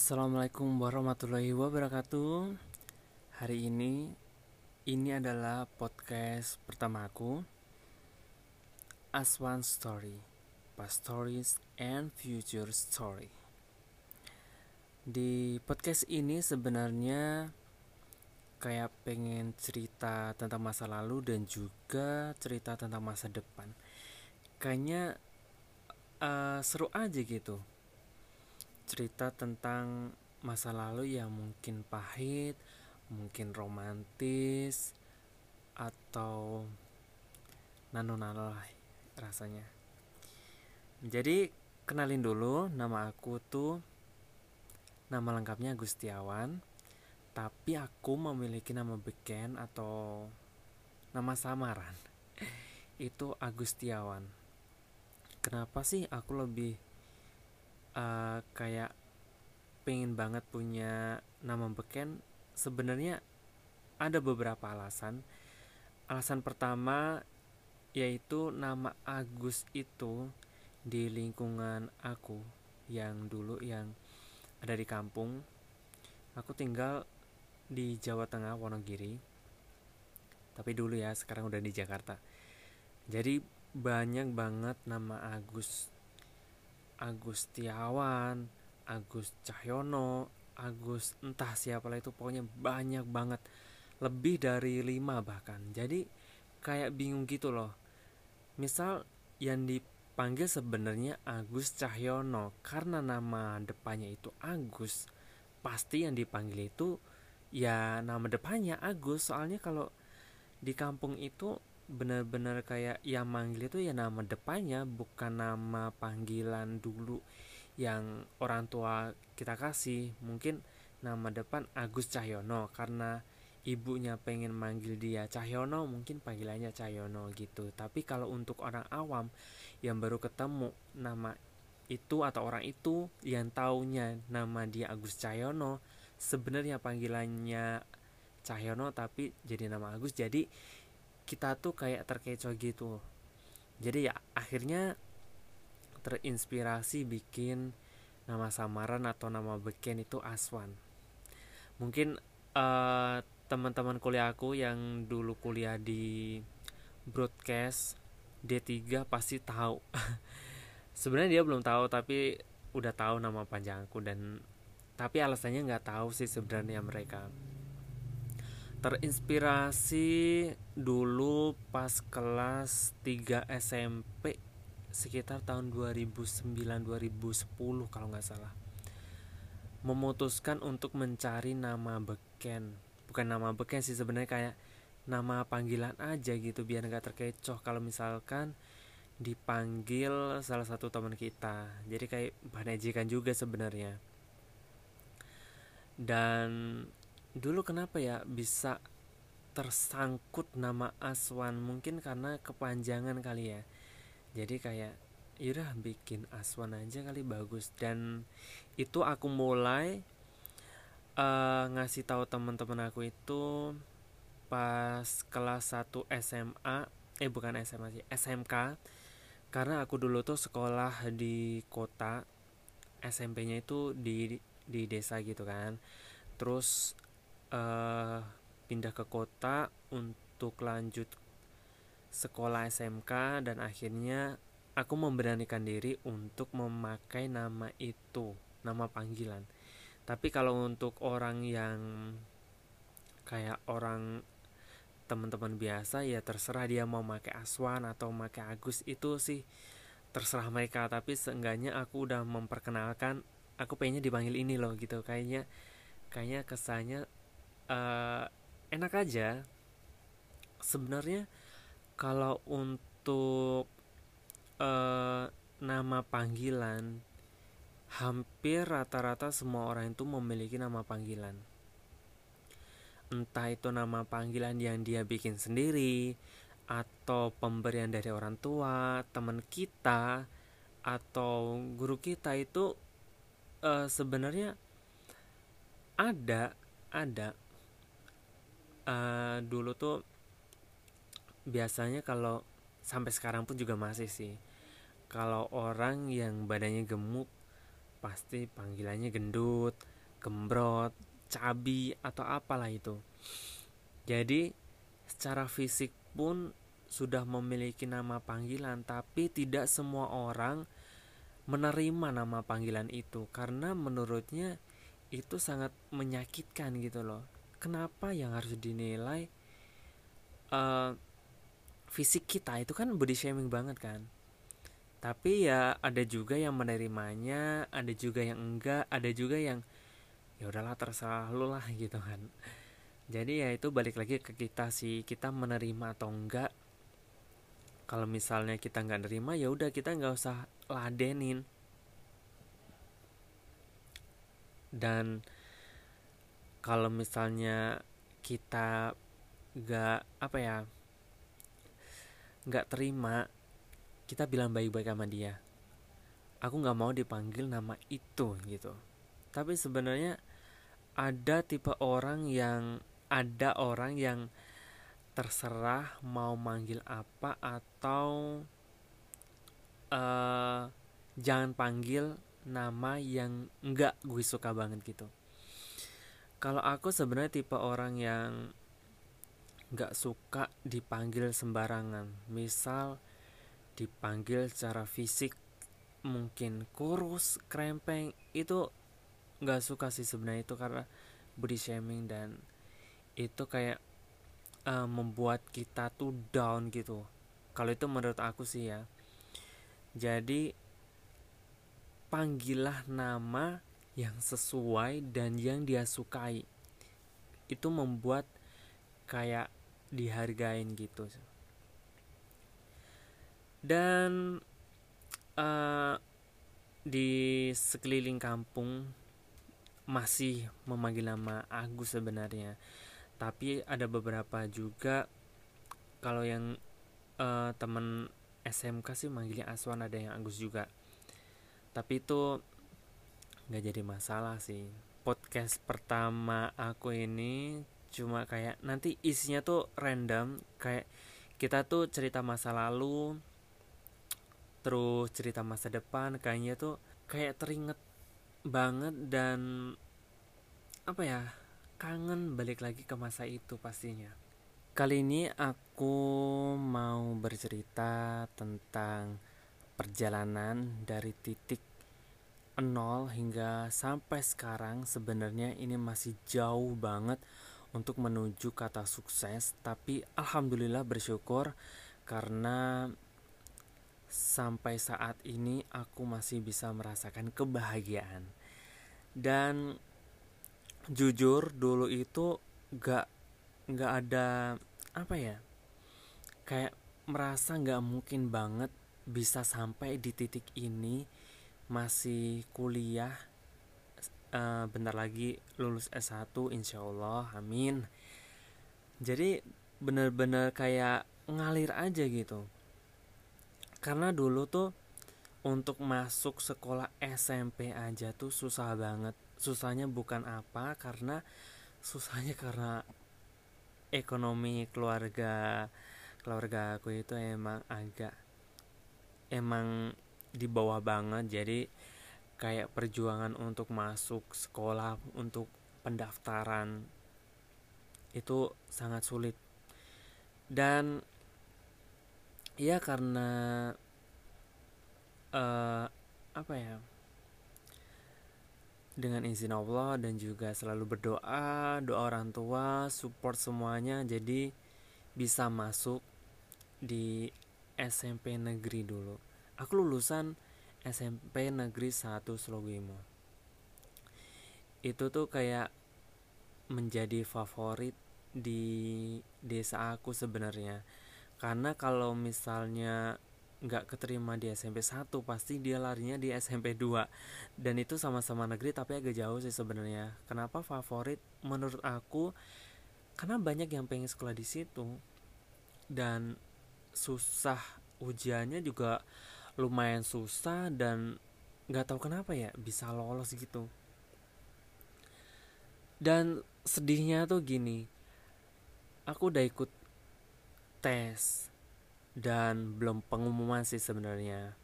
Assalamualaikum warahmatullahi wabarakatuh. Hari ini ini adalah podcast pertama aku. Aswan Story, Past Stories and Future Story. Di podcast ini sebenarnya kayak pengen cerita tentang masa lalu dan juga cerita tentang masa depan. Kayaknya uh, seru aja gitu cerita tentang masa lalu yang mungkin pahit, mungkin romantis, atau nano-nano rasanya. Jadi kenalin dulu nama aku tuh nama lengkapnya Gustiawan, tapi aku memiliki nama beken atau nama samaran. Itu Agustiawan. Kenapa sih aku lebih uh, kayak pengen banget punya nama beken sebenarnya ada beberapa alasan. Alasan pertama yaitu nama Agus itu di lingkungan aku yang dulu yang ada di kampung. Aku tinggal di Jawa Tengah Wonogiri. Tapi dulu ya sekarang udah di Jakarta. Jadi banyak banget nama Agus Agustiawan, Agus Cahyono, Agus entah siapa lah itu pokoknya banyak banget. Lebih dari lima bahkan. Jadi kayak bingung gitu loh. Misal yang dipanggil sebenarnya Agus Cahyono. Karena nama depannya itu Agus pasti yang dipanggil itu ya nama depannya Agus. Soalnya kalau di kampung itu benar-benar kayak yang manggil itu ya nama depannya bukan nama panggilan dulu yang orang tua kita kasih. Mungkin nama depan Agus Cahyono karena ibunya pengen manggil dia Cahyono mungkin panggilannya Cahyono gitu. Tapi kalau untuk orang awam yang baru ketemu nama itu atau orang itu yang taunya nama dia Agus Cahyono sebenarnya panggilannya Cahyono tapi jadi nama Agus. Jadi kita tuh kayak terkecoh gitu. Jadi ya akhirnya terinspirasi bikin nama samaran atau nama beken itu Aswan. Mungkin uh, teman-teman kuliah aku yang dulu kuliah di broadcast D3 pasti tahu. Sebenarnya dia belum tahu tapi udah tahu nama panjangku dan tapi alasannya nggak tahu sih sebenarnya mereka terinspirasi dulu pas kelas 3 SMP sekitar tahun 2009-2010 kalau nggak salah. Memutuskan untuk mencari nama beken. Bukan nama beken sih sebenarnya kayak nama panggilan aja gitu biar nggak terkecoh. Kalau misalkan dipanggil salah satu teman kita. Jadi kayak bahan ejekan juga sebenarnya. Dan dulu kenapa ya bisa tersangkut nama Aswan? Mungkin karena kepanjangan kali ya. Jadi kayak Ira bikin Aswan aja kali bagus. Dan itu aku mulai uh, ngasih tahu teman-teman aku itu pas kelas 1 SMA eh bukan SMA sih SMK karena aku dulu tuh sekolah di kota SMP-nya itu di di desa gitu kan. Terus uh, pindah ke kota untuk lanjut sekolah SMK dan akhirnya aku memberanikan diri untuk memakai nama itu, nama panggilan. Tapi kalau untuk orang yang kayak orang teman-teman biasa ya terserah dia mau pakai Aswan atau pakai Agus itu sih terserah mereka tapi seenggaknya aku udah memperkenalkan aku pengennya dipanggil ini loh gitu kayaknya kayaknya kesannya uh, enak aja. Sebenarnya kalau untuk uh, nama panggilan hampir rata-rata semua orang itu memiliki nama panggilan. Entah itu nama panggilan yang dia bikin sendiri atau pemberian dari orang tua teman kita atau guru kita itu uh, sebenarnya ada ada uh, dulu tuh biasanya kalau sampai sekarang pun juga masih sih. Kalau orang yang badannya gemuk pasti panggilannya gendut gembrot cabi atau apalah itu. Jadi secara fisik pun sudah memiliki nama panggilan tapi tidak semua orang menerima nama panggilan itu. Karena menurutnya itu sangat menyakitkan gitu loh kenapa yang harus dinilai uh, fisik kita? Itu kan body shaming banget kan? Tapi ya ada juga yang menerimanya ada juga yang enggak ada juga yang ya udahlah terserah lu lah gitu kan. Jadi ya itu balik lagi ke kita sih kita menerima atau enggak. Kalau misalnya kita nggak nerima ya udah kita nggak usah ladenin. Dan kalau misalnya kita nggak apa ya nggak terima kita bilang baik-baik sama dia aku nggak mau dipanggil nama itu gitu tapi sebenarnya ada tipe orang yang ada orang yang terserah mau manggil apa atau uh, jangan panggil nama yang enggak gue suka banget gitu. Kalau aku sebenarnya tipe orang yang nggak suka dipanggil sembarangan. Misal dipanggil secara fisik mungkin kurus, krempeng itu nggak suka sih sebenarnya. Itu karena body shaming dan itu kayak uh, membuat kita tuh down gitu. Kalau itu menurut aku sih ya. Jadi panggillah nama yang sesuai dan yang dia sukai. Itu membuat kayak dihargain gitu. Dan uh, di sekeliling kampung masih memanggil nama Agus sebenarnya. Tapi ada beberapa juga kalau yang uh, temen SMK sih manggilnya Aswan ada yang Agus juga. Tapi itu nggak jadi masalah sih podcast pertama aku ini cuma kayak nanti isinya tuh random kayak kita tuh cerita masa lalu terus cerita masa depan kayaknya tuh kayak teringet banget dan apa ya kangen balik lagi ke masa itu pastinya. Kali ini aku mau bercerita tentang perjalanan dari titik nol hingga sampai sekarang sebenarnya ini masih jauh banget untuk menuju kata sukses. Tapi alhamdulillah bersyukur karena sampai saat ini aku masih bisa merasakan kebahagiaan. Dan jujur dulu itu gak gak ada apa ya kayak merasa gak mungkin banget bisa sampai di titik ini masih kuliah uh, bentar lagi lulus S1 insya Allah amin. Jadi bener-bener kayak ngalir aja gitu. Karena dulu tuh untuk masuk sekolah SMP aja tuh susah banget. Susahnya bukan apa karena susahnya karena ekonomi keluarga keluarga aku itu emang agak emang di bawah banget jadi kayak perjuangan untuk masuk sekolah untuk pendaftaran itu sangat sulit dan ya karena uh, apa ya dengan izin Allah dan juga selalu berdoa, doa orang tua, support semuanya jadi bisa masuk di SMP negeri dulu. Aku lulusan SMP negeri 1 Slogimo. Itu tuh kayak menjadi favorit di desa aku sebenarnya. Karena kalau misalnya nggak keterima di SMP 1 pasti dia larinya di SMP 2 dan itu sama-sama negeri tapi agak jauh sih sebenarnya kenapa favorit menurut aku karena banyak yang pengen sekolah di situ dan susah ujiannya juga lumayan susah dan nggak tahu kenapa ya bisa lolos gitu. Dan sedihnya tuh gini aku udah ikut tes dan belum pengumuman sih sebenarnya.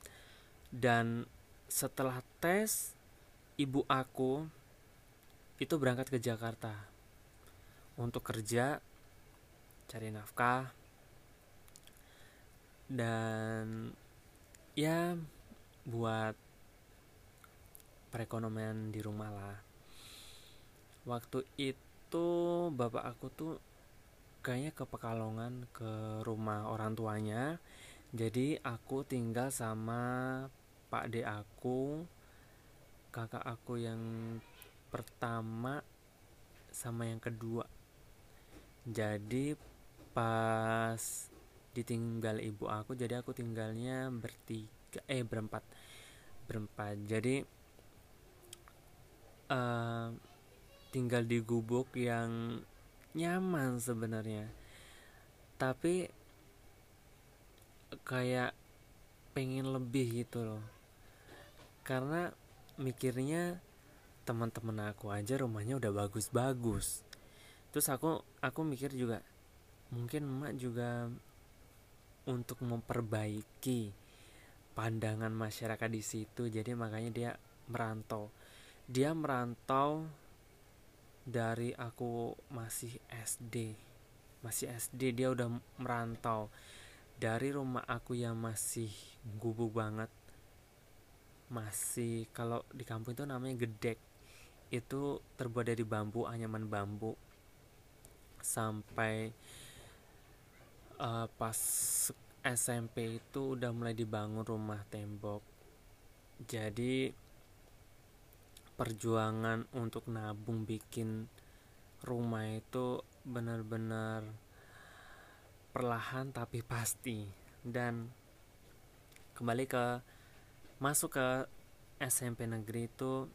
Dan setelah tes ibu aku itu berangkat ke Jakarta untuk kerja cari nafkah. Dan ya buat perekonomian di rumah lah. Waktu itu bapak aku tuh kayaknya ke Pekalongan ke rumah orang tuanya. Jadi aku tinggal sama pak de aku kakak aku yang pertama sama yang kedua. Jadi pas ditinggal ibu aku jadi aku tinggalnya bertiga eh berempat berempat. Jadi uh, tinggal di gubuk yang nyaman sebenarnya. Tapi kayak pengen lebih gitu loh. Karena mikirnya teman-teman aku aja rumahnya udah bagus-bagus. Terus aku aku mikir juga mungkin emak juga untuk memperbaiki pandangan masyarakat di situ. Jadi makanya dia merantau. Dia merantau dari aku masih SD masih SD dia udah merantau. Dari rumah aku yang masih gubuk banget masih kalau di kampung itu namanya gedek. Itu terbuat dari bambu anyaman bambu. Sampai uh, pas SMP itu udah mulai dibangun rumah tembok. Jadi perjuangan untuk nabung bikin rumah itu benar-benar perlahan tapi pasti. Dan kembali ke masuk ke SMP negeri itu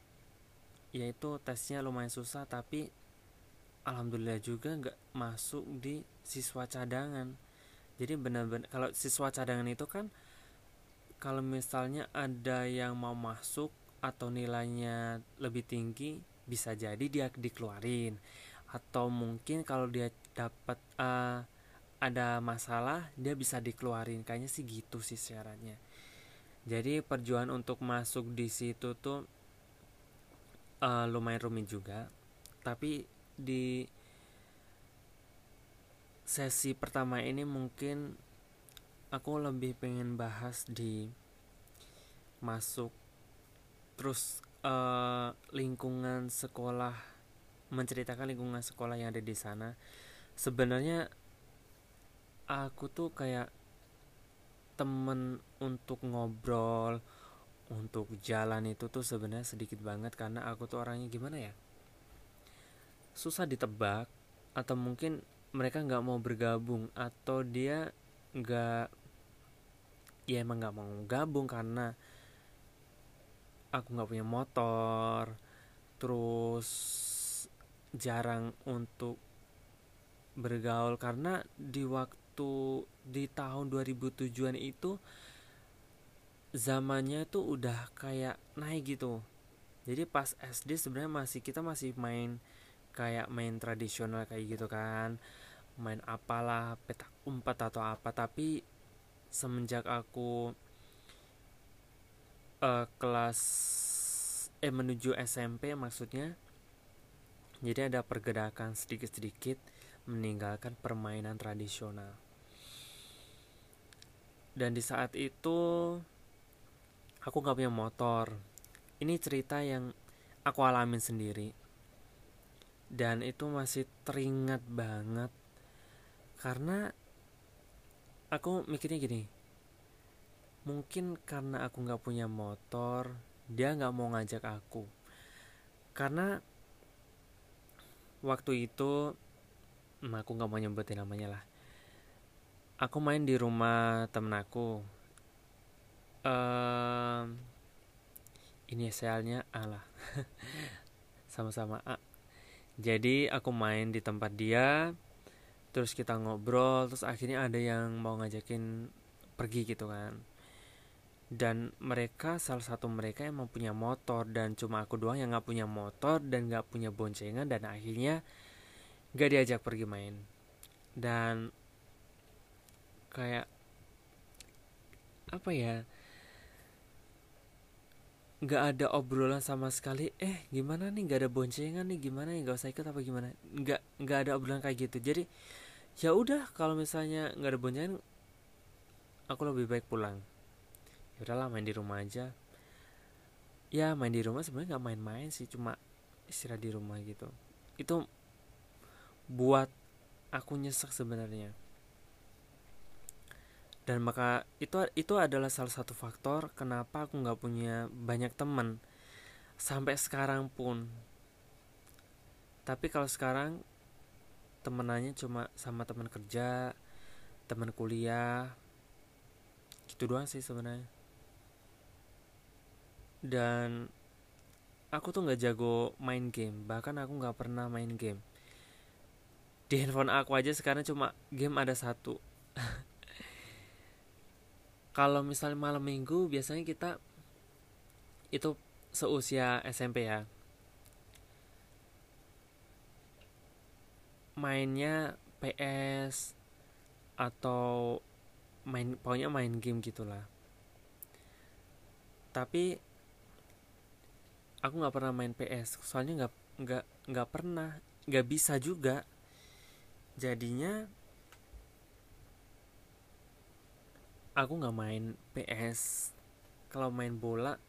yaitu tesnya lumayan susah tapi alhamdulillah juga nggak masuk di siswa cadangan jadi benar-benar kalau siswa cadangan itu kan kalau misalnya ada yang mau masuk atau nilainya lebih tinggi bisa jadi dia dikeluarin. Atau mungkin kalau dia dapat uh, ada masalah dia bisa dikeluarin. Kayaknya sih gitu sih syaratnya. Jadi perjuangan untuk masuk di situ tuh uh, lumayan rumit juga. Tapi di sesi pertama ini mungkin aku lebih pengen bahas di masuk terus uh, lingkungan sekolah menceritakan lingkungan sekolah yang ada di sana. Sebenarnya aku tuh kayak temen untuk ngobrol untuk jalan itu tuh sebenarnya sedikit banget karena aku tuh orangnya gimana ya susah ditebak atau mungkin mereka nggak mau bergabung atau dia nggak ya emang nggak mau gabung karena aku nggak punya motor terus jarang untuk bergaul karena di waktu di tahun 2007an itu zamannya tuh udah kayak naik gitu. Jadi pas SD sebenarnya masih kita masih main kayak main tradisional kayak gitu kan main apalah petak umpet atau apa. Tapi semenjak aku uh, kelas eh menuju SMP maksudnya jadi ada pergerakan sedikit-sedikit meninggalkan permainan tradisional. Dan di saat itu aku nggak punya motor. Ini cerita yang aku alamin sendiri. Dan itu masih teringat banget karena aku mikirnya gini mungkin karena aku nggak punya motor dia nggak mau ngajak aku. Karena waktu itu aku nggak mau nyebutin namanya lah. Aku main di rumah temen aku. Um, ini inisialnya A lah. Sama-sama A. Jadi aku main di tempat dia terus kita ngobrol terus akhirnya ada yang mau ngajakin pergi gitu kan. Dan mereka salah satu mereka yang punya motor dan cuma aku doang yang nggak punya motor dan nggak punya boncengan dan akhirnya gak diajak pergi main. Dan kayak apa ya nggak ada obrolan sama sekali eh gimana nih? Nggak ada boncengan nih? Gimana nih? Nggak usah ikut apa gimana? Nggak nggak ada obrolan kayak gitu. Jadi ya udah kalau misalnya nggak ada boncengan aku lebih baik pulang. Ya udahlah main di rumah aja. Ya main di rumah sebenarnya nggak main-main sih cuma istirahat di rumah gitu. Itu buat aku nyesek sebenarnya. Dan maka itu itu adalah salah satu faktor kenapa aku nggak punya banyak teman. Sampai sekarang pun. Tapi kalau sekarang temenannya cuma sama teman kerja teman kuliah gitu doang sih sebenarnya. Dan aku tuh nggak jago main game bahkan aku nggak pernah main game. Di handphone aku aja sekarang cuma game ada satu. Kalau misalnya malam minggu biasanya kita itu seusia SMP ya mainnya PS atau main pokoknya main game gitulah. Tapi aku nggak pernah main PS soalnya nggak nggak nggak pernah nggak bisa juga. Jadinya aku nggak main PS kalau main bola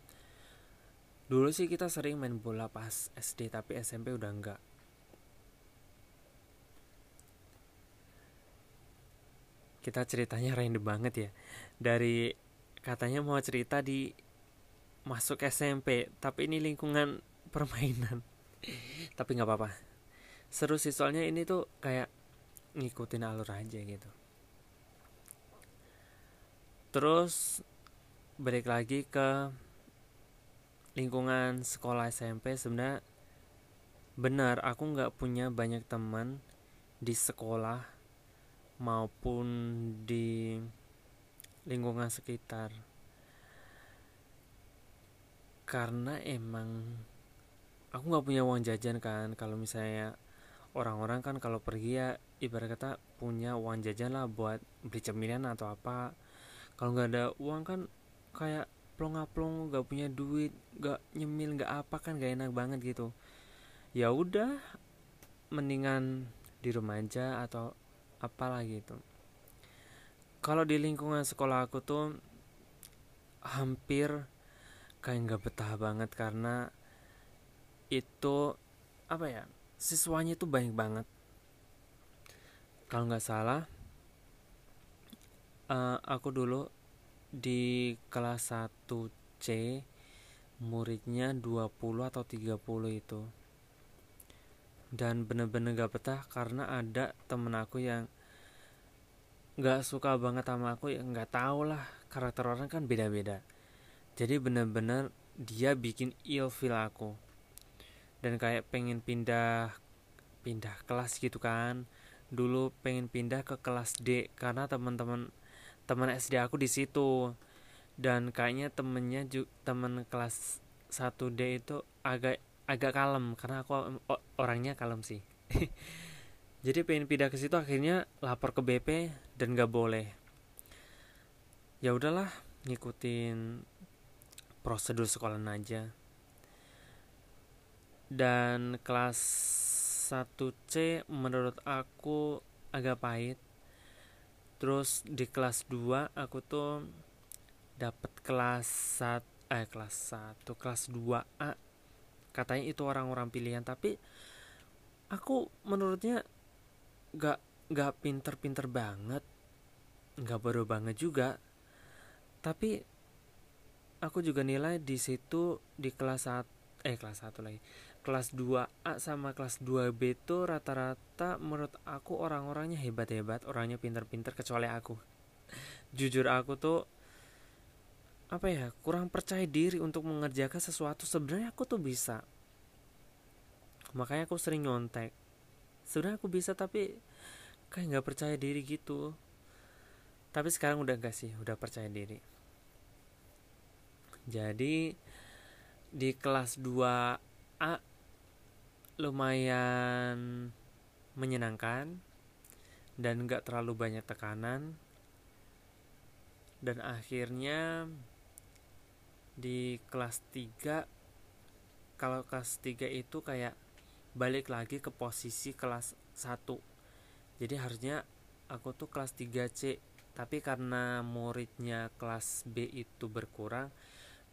dulu sih kita sering main bola pas SD tapi SMP udah enggak kita ceritanya random banget ya. Dari katanya mau cerita di masuk SMP tapi ini lingkungan permainan. Tapi nggak apa-apa. Seru sih soalnya ini tuh kayak ngikutin alur aja gitu. Terus balik lagi ke lingkungan sekolah SMP sebenarnya benar aku nggak punya banyak teman di sekolah maupun di lingkungan sekitar. Karena emang aku nggak punya uang jajan kan. Kalau misalnya orang-orang kan kalau pergi ya ibarat kata punya uang jajan lah buat beli cemilan atau apa. Kalau nggak ada uang kan kayak plong-plong nggak punya duit nggak nyemil nggak apa kan nggak enak banget gitu. Ya udah mendingan di rumah aja atau apalah gitu kalau di lingkungan sekolah aku tuh hampir kayak nggak betah banget karena itu apa ya siswanya itu banyak banget. Kalau nggak salah uh, aku dulu di kelas 1C muridnya 20 atau 30 itu dan bener-bener gak betah karena ada temen aku yang gak suka banget sama aku ya nggak tau lah karakter orang kan beda-beda. Jadi bener-bener dia bikin feel aku. Dan kayak pengen pindah pindah kelas gitu kan. Dulu pengen pindah ke kelas D karena teman-teman teman SD aku di situ. Dan kayaknya temennya temen kelas 1D itu agak agak kalem karena aku orangnya kalem sih. Jadi pengen pindah ke situ akhirnya lapor ke BP dan gak boleh. Ya udahlah ngikutin prosedur sekolah aja. Dan kelas 1C menurut aku agak pahit. Terus di kelas 2 aku tuh dapat kelas 1 eh kelas 1 kelas 2A katanya itu orang-orang pilihan tapi aku menurutnya gak gak pinter-pinter banget gak baru banget juga tapi aku juga nilai di situ di kelas 1 eh kelas 1 lagi kelas 2A sama kelas 2B itu rata-rata menurut aku orang-orangnya hebat-hebat, orangnya pinter-pinter kecuali aku. Jujur aku tuh apa ya, kurang percaya diri untuk mengerjakan sesuatu. Sebenarnya aku tuh bisa. Makanya aku sering nyontek. Sebenarnya aku bisa tapi kayak nggak percaya diri gitu. Tapi sekarang udah gak sih, udah percaya diri. Jadi di kelas 2A lumayan menyenangkan dan nggak terlalu banyak tekanan dan akhirnya di kelas 3 kalau kelas 3 itu kayak balik lagi ke posisi kelas 1 jadi harusnya aku tuh kelas 3C tapi karena muridnya kelas B itu berkurang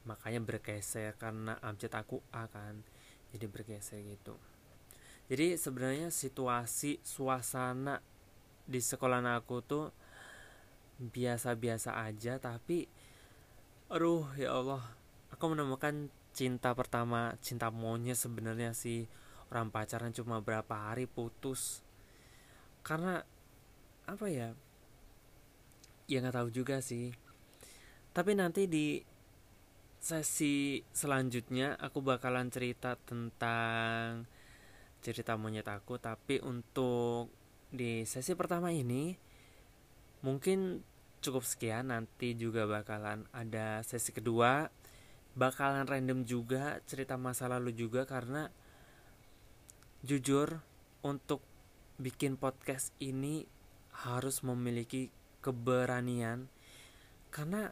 makanya bergeser karena abjad aku A kan jadi bergeser gitu. Jadi sebenarnya situasi suasana di sekolah aku tuh biasa-biasa aja tapi aduh ya Allah. Aku menemukan cinta pertama cinta monyet sebenarnya sih. Orang pacaran cuma berapa hari putus. Karena apa ya? Ya nggak tahu juga sih. Tapi nanti di sesi selanjutnya aku bakalan cerita tentang cerita monyet aku. Tapi untuk di sesi pertama ini mungkin cukup sekian nanti juga bakalan ada sesi kedua. Bakalan random juga cerita masa lalu juga karena jujur untuk bikin podcast ini harus memiliki keberanian. Karena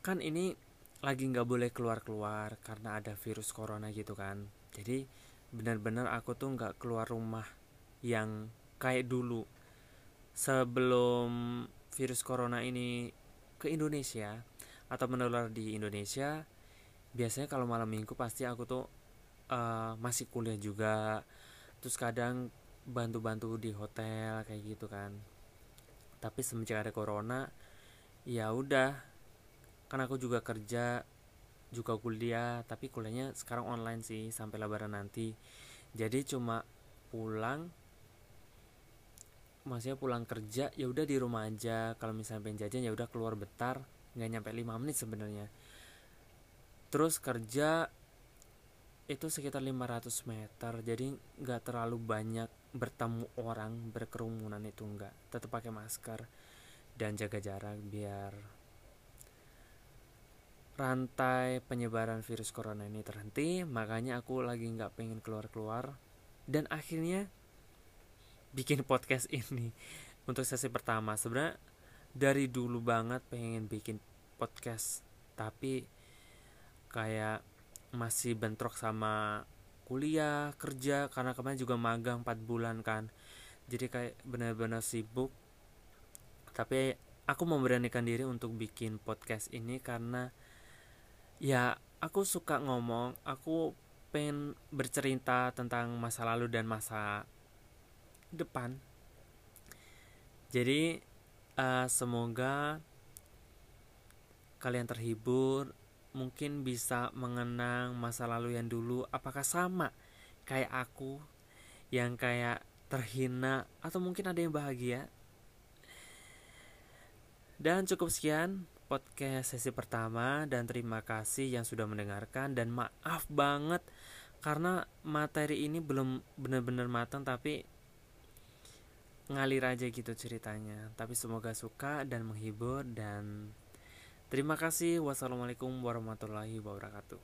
kan ini lagi nggak boleh keluar-keluar karena ada virus corona gitu kan. Jadi benar-benar aku tuh nggak keluar rumah yang kayak dulu sebelum virus corona ini ke Indonesia atau menular di Indonesia biasanya kalau malam minggu pasti aku tuh uh, masih kuliah juga. Terus kadang bantu-bantu di hotel kayak gitu kan. Tapi semenjak ada corona ya udah. Kan aku juga kerja juga kuliah tapi kuliahnya sekarang online sih sampai lebaran nanti. Jadi cuma pulang maksudnya pulang kerja ya udah di rumah aja. Kalau misalnya pengen jajan ya udah keluar bentar. Nggak nyampe 5 menit sebenarnya. Terus kerja itu sekitar 500 meter. Jadi nggak terlalu banyak bertemu orang berkerumunan itu enggak tetap pakai masker dan jaga jarak biar rantai penyebaran virus corona ini terhenti. Makanya aku lagi nggak pengen keluar-keluar. Dan akhirnya bikin podcast ini untuk sesi pertama. Sebenarnya dari dulu banget pengen bikin podcast tapi kayak masih bentrok sama kuliah kerja karena kemarin juga magang 4 bulan kan. Jadi kayak benar-benar sibuk. Tapi aku memberanikan diri untuk bikin podcast ini karena ya aku suka ngomong aku pengen bercerita tentang masa lalu dan masa depan. Jadi uh, semoga kalian terhibur mungkin bisa mengenang masa lalu yang dulu. Apakah sama kayak aku yang kayak terhina atau mungkin ada yang bahagia? Dan cukup sekian podcast sesi pertama dan terima kasih yang sudah mendengarkan. Dan maaf banget karena materi ini belum benar-benar matang tapi ngalir aja gitu ceritanya tapi semoga suka dan menghibur dan Terima kasih. Wassalamualaikum warahmatullahi wabarakatuh.